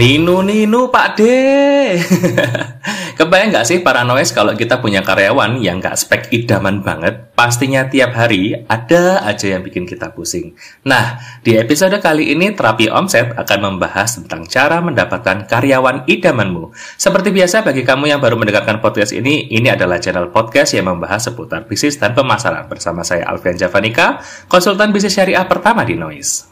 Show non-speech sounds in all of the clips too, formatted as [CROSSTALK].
Ninu Ninu Pak D. [LAUGHS] Kebayang nggak sih paranoid kalau kita punya karyawan yang nggak spek idaman banget, pastinya tiap hari ada aja yang bikin kita pusing. Nah, di episode kali ini Terapi Omset akan membahas tentang cara mendapatkan karyawan idamanmu. Seperti biasa bagi kamu yang baru mendengarkan podcast ini, ini adalah channel podcast yang membahas seputar bisnis dan pemasaran bersama saya Alfian Javanika, konsultan bisnis syariah pertama di Noise.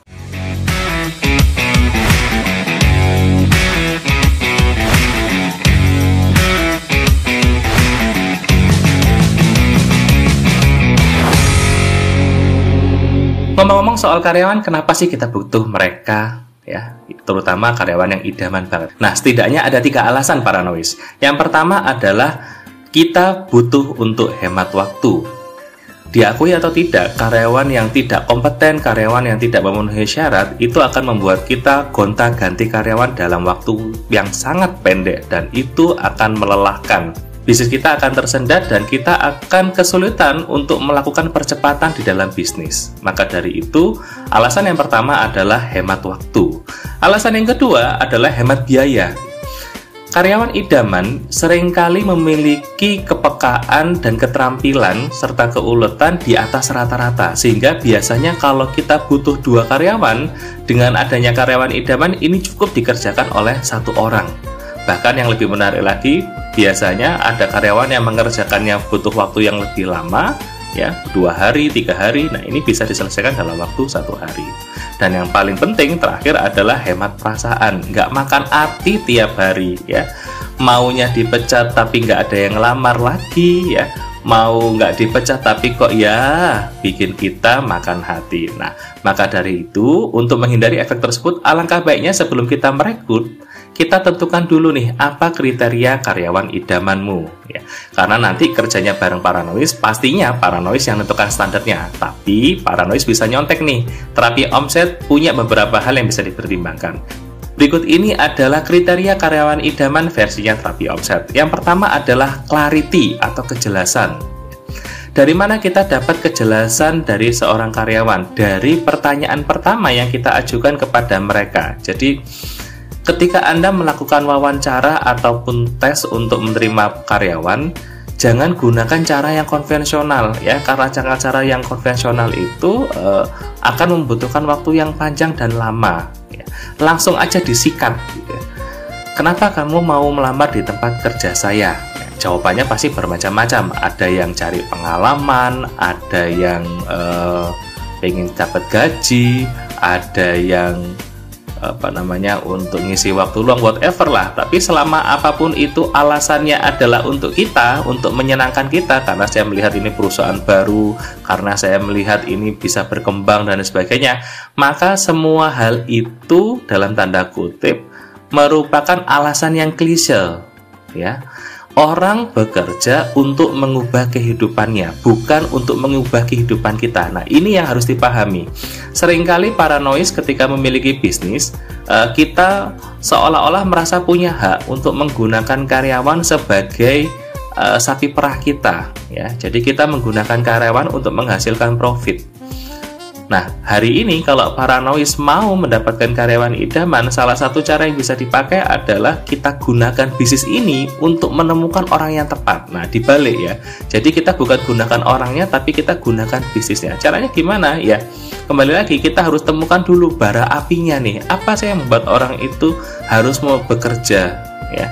Ngomong-ngomong soal karyawan, kenapa sih kita butuh mereka? Ya, terutama karyawan yang idaman banget. Nah, setidaknya ada tiga alasan para noise. Yang pertama adalah kita butuh untuk hemat waktu. Diakui atau tidak, karyawan yang tidak kompeten, karyawan yang tidak memenuhi syarat, itu akan membuat kita gonta-ganti karyawan dalam waktu yang sangat pendek dan itu akan melelahkan bisnis kita akan tersendat dan kita akan kesulitan untuk melakukan percepatan di dalam bisnis. Maka dari itu, alasan yang pertama adalah hemat waktu. Alasan yang kedua adalah hemat biaya. Karyawan idaman sering kali memiliki kepekaan dan keterampilan serta keuletan di atas rata-rata sehingga biasanya kalau kita butuh dua karyawan dengan adanya karyawan idaman ini cukup dikerjakan oleh satu orang Bahkan yang lebih menarik lagi, biasanya ada karyawan yang mengerjakannya butuh waktu yang lebih lama, ya dua hari, tiga hari. Nah ini bisa diselesaikan dalam waktu satu hari. Dan yang paling penting terakhir adalah hemat perasaan, nggak makan hati tiap hari, ya. Maunya dipecat tapi nggak ada yang ngelamar lagi, ya mau nggak dipecat tapi kok ya bikin kita makan hati. Nah, maka dari itu untuk menghindari efek tersebut alangkah baiknya sebelum kita merekrut kita tentukan dulu nih apa kriteria karyawan idamanmu ya. Karena nanti kerjanya bareng paranoid pastinya paranoid yang menentukan standarnya. Tapi paranoid bisa nyontek nih. Terapi omset punya beberapa hal yang bisa dipertimbangkan. Berikut ini adalah kriteria karyawan idaman versinya terapi omset. Yang pertama adalah clarity atau kejelasan. Dari mana kita dapat kejelasan dari seorang karyawan? Dari pertanyaan pertama yang kita ajukan kepada mereka. Jadi, Ketika Anda melakukan wawancara ataupun tes untuk menerima karyawan, jangan gunakan cara yang konvensional ya. Karena cara-cara yang konvensional itu uh, akan membutuhkan waktu yang panjang dan lama ya. langsung aja disikat gitu. Kenapa kamu mau melamar di tempat kerja saya? Ya, jawabannya pasti bermacam-macam. Ada yang cari pengalaman ada yang uh, pengen dapat gaji ada yang apa namanya untuk ngisi waktu luang whatever lah. Tapi selama apa pun itu alasannya adalah untuk kita untuk menyenangkan kita. Karena saya melihat ini perusahaan baru karena saya melihat ini bisa berkembang dan sebagainya. Maka semua hal itu dalam tanda kutip merupakan alasan yang klise ya Orang bekerja untuk mengubah kehidupannya, bukan untuk mengubah kehidupan kita. Nah, ini yang harus dipahami. Seringkali paranoid ketika memiliki bisnis, eh, kita seolah-olah merasa punya hak untuk menggunakan karyawan sebagai eh, sapi perah kita, ya. Jadi kita menggunakan karyawan untuk menghasilkan profit. Nah, hari ini kalau paranoid mau mendapatkan karyawan idaman, salah satu cara yang bisa dipakai adalah kita gunakan bisnis ini untuk menemukan orang yang tepat. Nah, dibalik ya. Jadi kita bukan gunakan orangnya, tapi kita gunakan bisnisnya. Caranya gimana? Ya, kembali lagi kita harus temukan dulu bara apinya nih. Apa sih yang membuat orang itu harus mau bekerja? Ya,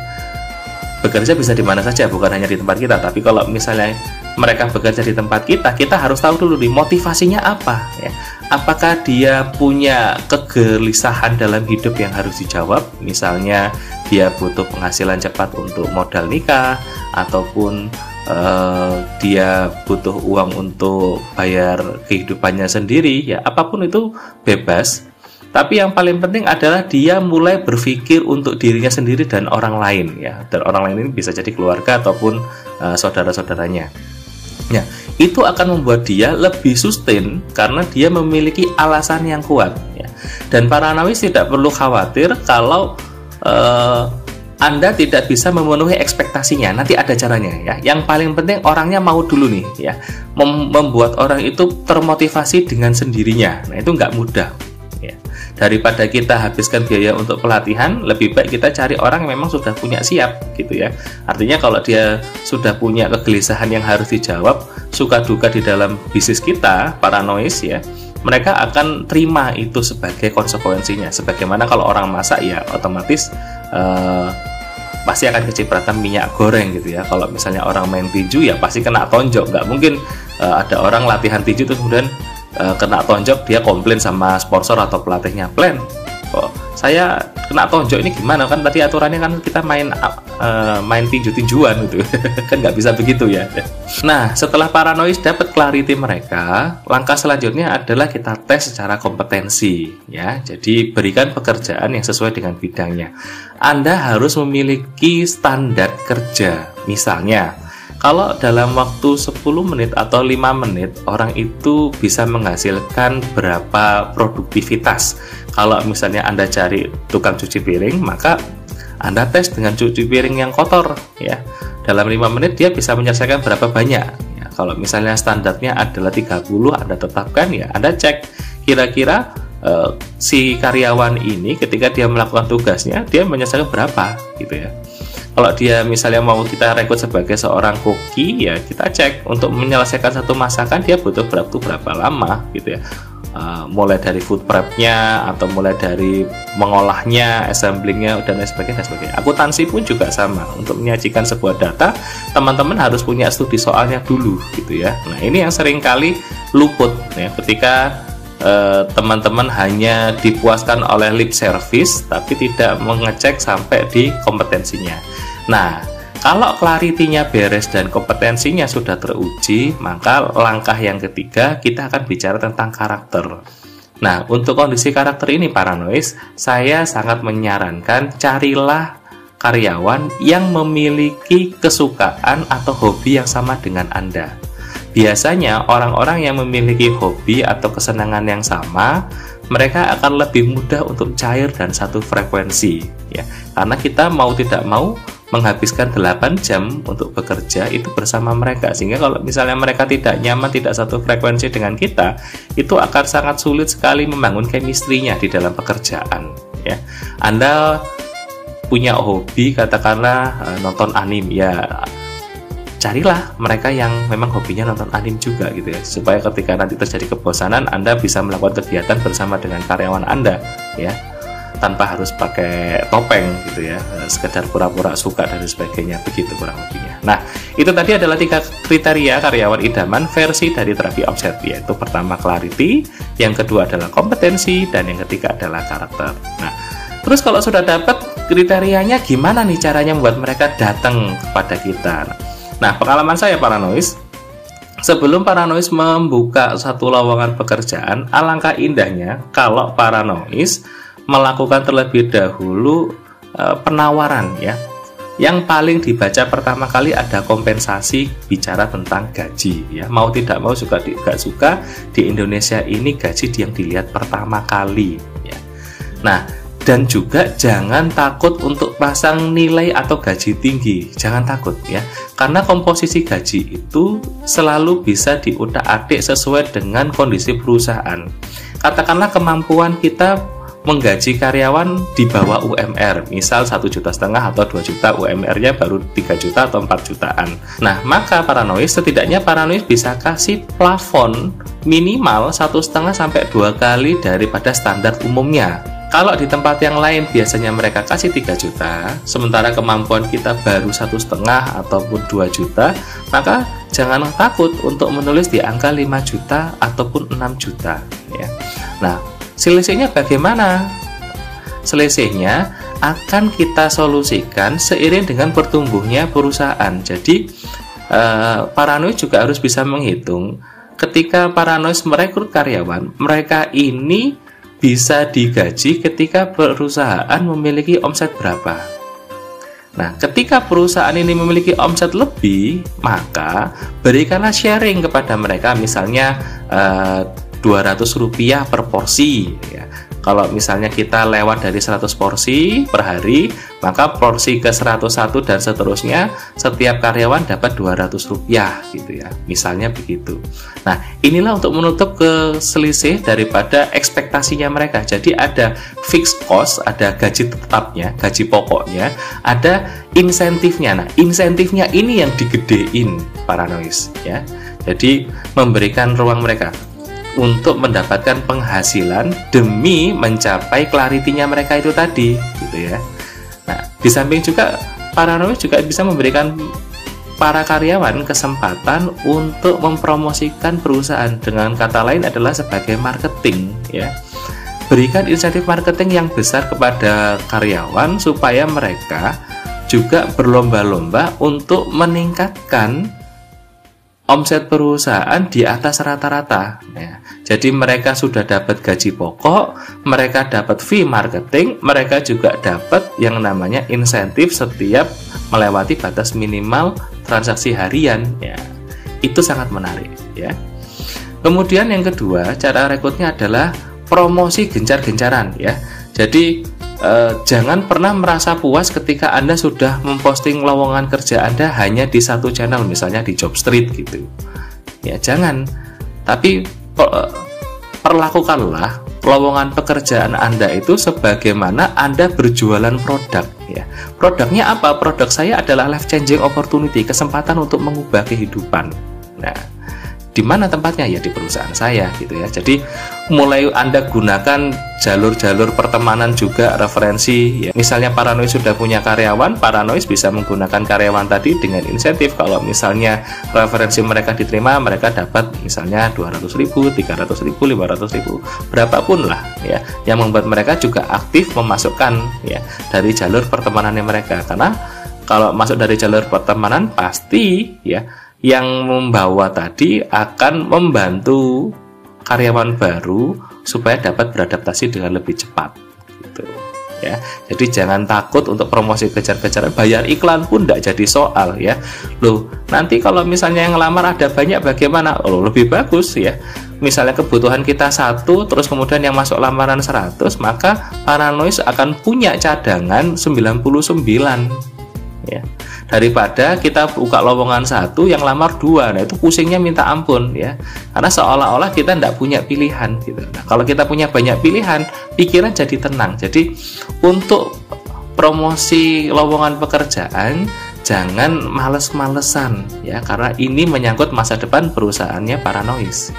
bekerja bisa di mana saja, bukan hanya di tempat kita. Tapi kalau misalnya mereka bekerja di tempat kita, kita harus tahu dulu nih motivasinya apa ya. Apakah dia punya kegelisahan dalam hidup yang harus dijawab? Misalnya dia butuh penghasilan cepat untuk modal nikah ataupun uh, dia butuh uang untuk bayar kehidupannya sendiri ya apa pun itu bebas tapi yang paling penting adalah dia mulai berpikir untuk dirinya sendiri dan orang lain ya. Dan orang lain ini bisa jadi keluarga ataupun uh, saudara-saudaranya. Ya, itu akan membuat dia lebih sustain karena dia memiliki alasan yang kuat. Ya. Dan para anawis tidak perlu khawatir kalau uh, anda tidak bisa memenuhi ekspektasinya. Nanti ada caranya ya. Yang paling penting orangnya mau dulu nih ya. Mem membuat orang itu termotivasi dengan sendirinya. Nah itu nggak mudah. Daripada kita habiskan biaya untuk pelatihan lebih baik kita cari orang yang memang sudah punya siap gitu ya. Artinya kalau dia sudah punya kegelisahan yang harus dijawab suka duka di dalam bisnis kita paranoid ya mereka akan terima itu sebagai konsekuensinya. Sebagaimana kalau orang masak ya otomatis uh, pasti akan kecipratan minyak goreng gitu ya. Kalau misalnya orang main tinju ya pasti kena tonjok. Nggak mungkin uh, ada orang latihan tinju terus kemudian uh, kena tonjok dia komplain sama sponsor atau pelatihnya. Plan kok saya kena tonjok ini gimana? Kan tadi aturannya kan kita main uh, main tinju-tinjuan gitu. [LAUGHS] Kan nggak bisa begitu ya. Nah setelah paranoid dapat clarity mereka langkah selanjutnya adalah kita tes secara kompetensi ya. Jadi berikan pekerjaan yang sesuai dengan bidangnya. Anda harus memiliki standar kerja misalnya kalau dalam waktu 10 menit atau 5 menit orang itu bisa menghasilkan berapa produktivitas. Kalau misalnya Anda cari tukang cuci piring, maka Anda tes dengan cuci piring yang kotor ya. Dalam 5 menit dia bisa menyelesaikan berapa banyak. Ya, kalau misalnya standarnya adalah 30 Anda tetapkan ya, Anda cek kira-kira uh, si karyawan ini ketika dia melakukan tugasnya dia menyelesaikan berapa gitu ya kalau dia misalnya mau kita rekrut sebagai seorang koki ya kita cek. Untuk menyelesaikan satu masakan dia butuh berapa berapa lama gitu ya. Uh, mulai dari food prepnya atau mulai dari mengolahnya assemblingnya dan lain sebagainya, dan sebagainya. Akuntansi pun juga sama. Untuk menyajikan sebuah data teman-teman harus punya studi soalnya dulu gitu ya. Nah ini yang sering kali luput ya. Ketika eh, teman-teman hanya dipuaskan oleh lip service tapi tidak mengecek sampai di kompetensinya Nah, kalau clarity-nya beres dan kompetensinya sudah teruji, maka langkah yang ketiga kita akan bicara tentang karakter. Nah, untuk kondisi karakter ini paranoid, saya sangat menyarankan carilah karyawan yang memiliki kesukaan atau hobi yang sama dengan Anda. Biasanya orang-orang yang memiliki hobi atau kesenangan yang sama, mereka akan lebih mudah untuk cair dan satu frekuensi ya. Karena kita mau tidak mau menghabiskan 8 jam untuk bekerja itu bersama mereka. Sehingga kalau misalnya mereka tidak nyaman tidak satu frekuensi dengan kita itu akan sangat sulit sekali membangun chemistry-nya di dalam pekerjaan ya. Anda punya hobi katakanlah uh, nonton anime ya carilah mereka yang memang hobinya nonton anime juga gitu ya. Supaya ketika nanti terjadi kebosanan Anda bisa melakukan kegiatan bersama dengan karyawan Anda ya tanpa harus pakai topeng gitu ya eh, sekedar pura-pura suka dan sebagainya begitu kurang lebihnya. Nah itu tadi adalah tiga kriteria karyawan idaman versi dari terapi omset yaitu pertama clarity yang kedua adalah kompetensi dan yang ketiga adalah karakter. Nah terus kalau sudah dapat kriterianya gimana nih caranya membuat mereka datang kepada kita? Nah pengalaman saya para noise Sebelum paranoid membuka satu lowongan pekerjaan, alangkah indahnya kalau paranoid melakukan terlebih dahulu e, penawaran ya. Yang paling dibaca pertama kali ada kompensasi bicara tentang gaji ya. Mau tidak mau suka tidak suka di Indonesia ini gaji yang dilihat pertama kali ya. Nah, dan juga jangan takut untuk pasang nilai atau gaji tinggi jangan takut ya karena komposisi gaji itu selalu bisa diutak-atik sesuai dengan kondisi perusahaan katakanlah kemampuan kita menggaji karyawan di bawah UMR, misal satu juta setengah atau 2 juta, UMR-nya baru 3 juta atau 4 jutaan. Nah, maka paranoid setidaknya paranoid bisa kasih plafon minimal satu setengah sampai dua kali daripada standar umumnya. Kalau di tempat yang lain biasanya mereka kasih 3 juta, sementara kemampuan kita baru satu setengah ataupun 2 juta, maka jangan takut untuk menulis di angka 5 juta ataupun 6 juta. Ya. Nah, Selisihnya bagaimana? Selisihnya akan kita solusikan seiring dengan pertumbuhnya perusahaan. Jadi eh, paranoid juga harus bisa menghitung ketika paranoid merekrut karyawan, mereka ini bisa digaji ketika perusahaan memiliki omset berapa. Nah, ketika perusahaan ini memiliki omset lebih, maka berikanlah sharing kepada mereka, misalnya eh, 200 rupiah per porsi ya. Kalau misalnya kita lewat dari 100 porsi per hari, maka porsi ke 101 dan seterusnya setiap karyawan dapat 200 rupiah gitu ya. Misalnya begitu. Nah, inilah untuk menutup ke selisih daripada ekspektasinya mereka. Jadi ada fixed cost, ada gaji tetapnya, gaji pokoknya, ada insentifnya. Nah, insentifnya ini yang digedein para noise ya. Jadi memberikan ruang mereka untuk mendapatkan penghasilan demi mencapai clarity-nya mereka itu tadi gitu ya. Nah, di samping juga para Paranoid juga bisa memberikan para karyawan kesempatan untuk mempromosikan perusahaan dengan kata lain adalah sebagai marketing ya. Berikan insentif marketing yang besar kepada karyawan supaya mereka juga berlomba-lomba untuk meningkatkan omset perusahaan di atas rata-rata. Ya. Jadi mereka sudah dapat gaji pokok, mereka dapat fee marketing, mereka juga dapat yang namanya insentif setiap melewati batas minimal transaksi harian. Ya. Itu sangat menarik. Ya. Kemudian yang kedua, cara rekrutnya adalah promosi gencar-gencaran. Ya. Jadi eh, jangan pernah merasa puas ketika Anda sudah memposting lowongan kerja Anda hanya di satu channel, misalnya di Jobstreet gitu. Ya, jangan. Tapi eh, perlakukanlah lowongan pekerjaan Anda itu sebagaimana Anda berjualan produk ya. Produknya apa? Produk saya adalah life changing opportunity, kesempatan untuk mengubah kehidupan. Nah, di mana tempatnya ya di perusahaan saya gitu ya jadi mulai anda gunakan jalur-jalur pertemanan juga referensi ya. misalnya Paranoid sudah punya karyawan Paranoid bisa menggunakan karyawan tadi dengan insentif. Kalau misalnya referensi mereka diterima mereka dapat misalnya 200 ribu 300 ribu 500 ribu. Berapapun lah ya. Yang membuat mereka juga aktif memasukkan ya dari jalur pertemanannya mereka. Karena kalau masuk dari jalur pertemanan pasti ya yang membawa tadi akan membantu karyawan baru supaya dapat beradaptasi dengan lebih cepat gitu ya. Jadi jangan takut untuk promosi kejar-kejaran bayar iklan pun tidak jadi soal ya. Loh nanti kalau misalnya yang ngelamar ada banyak bagaimana? Oh lebih bagus ya. Misalnya kebutuhan kita satu terus kemudian yang masuk lamaran 100 maka paranoid akan punya cadangan 99 ya. Daripada kita buka lowongan satu yang lamar dua. Nah itu pusingnya minta ampun ya. Karena seolah-olah kita tidak punya pilihan gitu. Nah, kalau kita punya banyak pilihan pikiran jadi tenang. Jadi untuk promosi lowongan pekerjaan jangan males-malesan ya. Karena ini menyangkut masa depan perusahaannya para noise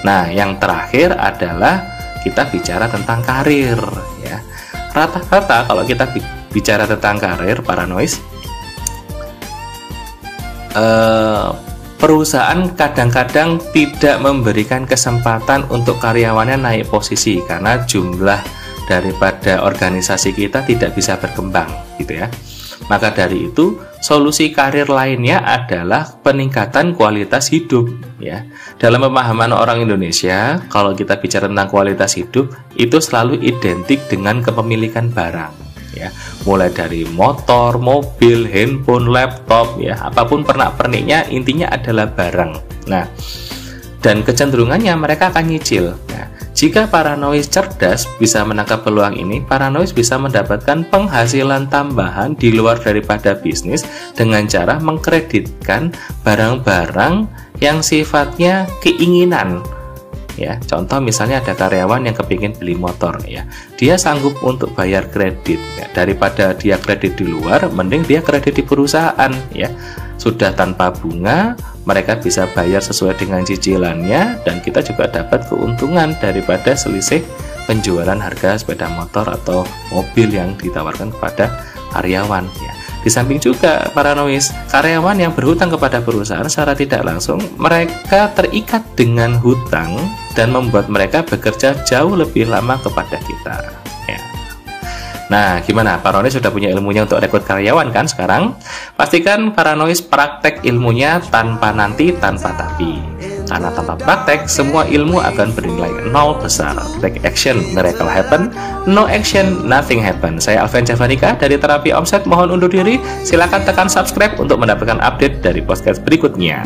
nah yang terakhir adalah kita bicara tentang karir ya. Rata-rata kalau kita bicara tentang karir para noise eh, perusahaan kadang-kadang tidak memberikan kesempatan untuk karyawannya naik posisi karena jumlah daripada organisasi kita tidak bisa berkembang gitu ya. Maka dari itu, solusi karir lainnya adalah peningkatan kualitas hidup ya. Dalam pemahaman orang Indonesia, kalau kita bicara tentang kualitas hidup, itu selalu identik dengan kepemilikan barang ya mulai dari motor, mobil, handphone, laptop ya apa pun pernak-perniknya intinya adalah barang. Nah dan kecenderungannya mereka akan nyicil. Nah, jika paranoid cerdas bisa menangkap peluang ini, paranoid bisa mendapatkan penghasilan tambahan di luar daripada bisnis dengan cara mengkreditkan barang-barang yang sifatnya keinginan ya. Contoh misalnya ada karyawan yang kepingin beli motor ya. Dia sanggup untuk bayar kredit ya. daripada dia kredit di luar mending dia kredit di perusahaan ya. Sudah tanpa bunga mereka bisa bayar sesuai dengan cicilannya dan kita juga dapat keuntungan daripada selisih penjualan harga sepeda motor atau mobil yang ditawarkan kepada karyawan ya. Di samping juga para noise, karyawan yang berhutang kepada perusahaan secara tidak langsung, mereka terikat dengan hutang dan membuat mereka bekerja jauh lebih lama kepada kita. Ya. Nah, gimana? Paranoid sudah punya ilmunya untuk rekrut karyawan kan sekarang? Pastikan paranoid praktek ilmunya tanpa nanti, tanpa tapi. Karena tanpa praktek, semua ilmu akan bernilai nol besar. Take action, miracle happen. No action, nothing happen. Saya Alvin Javanika dari Terapi Omset. Mohon undur diri. Silakan tekan subscribe untuk mendapatkan update dari podcast berikutnya.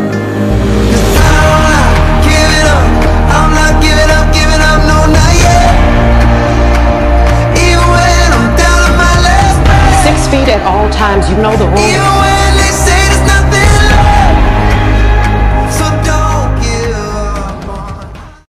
Feet at all times. You know the rules.